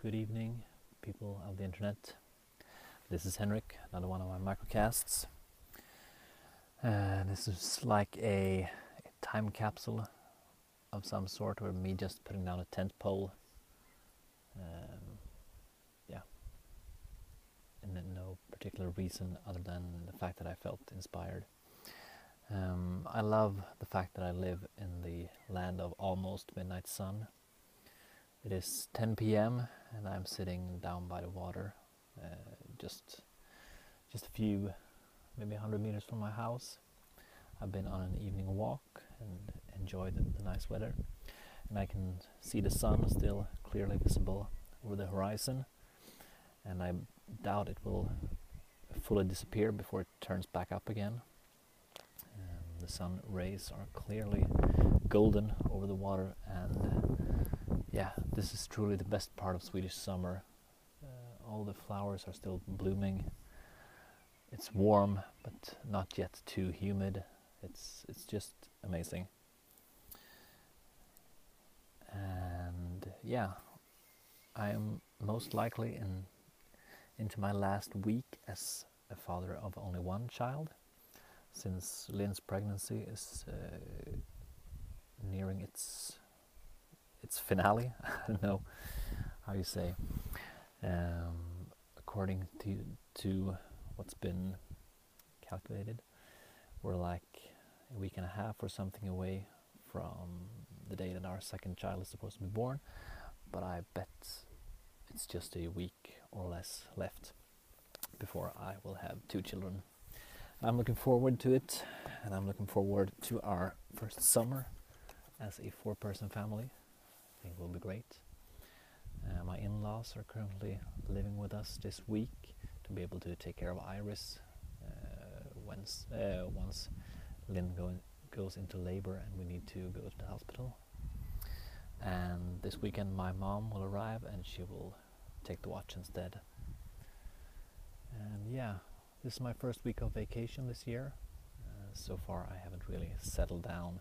Good evening, people of the internet. This is Henrik, another one of my microcasts. Uh, this is like a, a, time capsule of some sort, or me just putting down a tent pole. Um, yeah, and no particular reason other than the fact that I felt inspired. Um, I love the fact that I live in the land of almost midnight sun. It is 10 p.m. and I'm sitting down by the water, uh, just just a few, maybe 100 meters from my house. I've been on an evening walk and enjoyed the, the nice weather, and I can see the sun still clearly visible over the horizon. And I doubt it will fully disappear before it turns back up again. The sun rays are clearly golden over the water and yeah, this is truly the best part of Swedish summer. Uh, all the flowers are still blooming. It's warm, but not yet too humid. It's it's just amazing. And yeah, I am most likely in into my last week as a father of only one child, since Lynn's pregnancy is uh, nearing its its finale. I don't know how you say. Um, according to to what's been calculated, we're like a week and a half or something away from the day that our second child is supposed to be born. But I bet it's just a week or less left before I will have two children. I'm looking forward to it, and I'm looking forward to our first summer as a four person family. I think will be great. Uh, my in-laws are currently living with us this week to be able to take care of Iris uh, once uh, once Lynn go in, goes into labor and we need to go to the hospital. And this weekend my mom will arrive and she will take the watch instead. And yeah, this is my first week of vacation this year. Uh, so far I haven't really settled down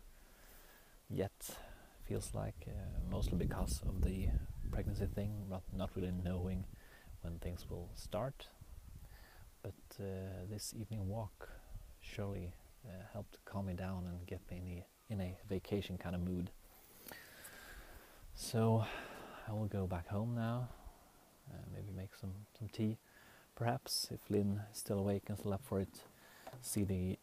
yet feels like, uh, mostly because of the pregnancy thing, not, not really knowing when things will start. But uh, this evening walk surely uh, helped calm me down and get me in a, in a vacation kind of mood. So I will go back home now, uh, maybe make some, some tea, perhaps, if Lynn is still awake and still up for it, see the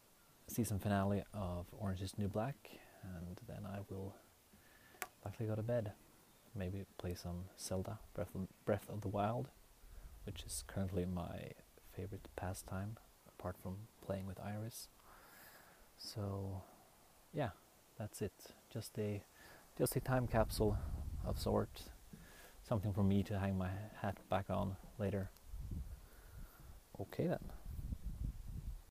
season finale of Orange is New Black, and then I will go to bed. Maybe play some Zelda Breath of, Breath of the Wild, which is currently my favorite pastime, apart from playing with Iris. So, yeah, that's it. Just a just a time capsule of sort. Something for me to hang my hat back on later. Okay then.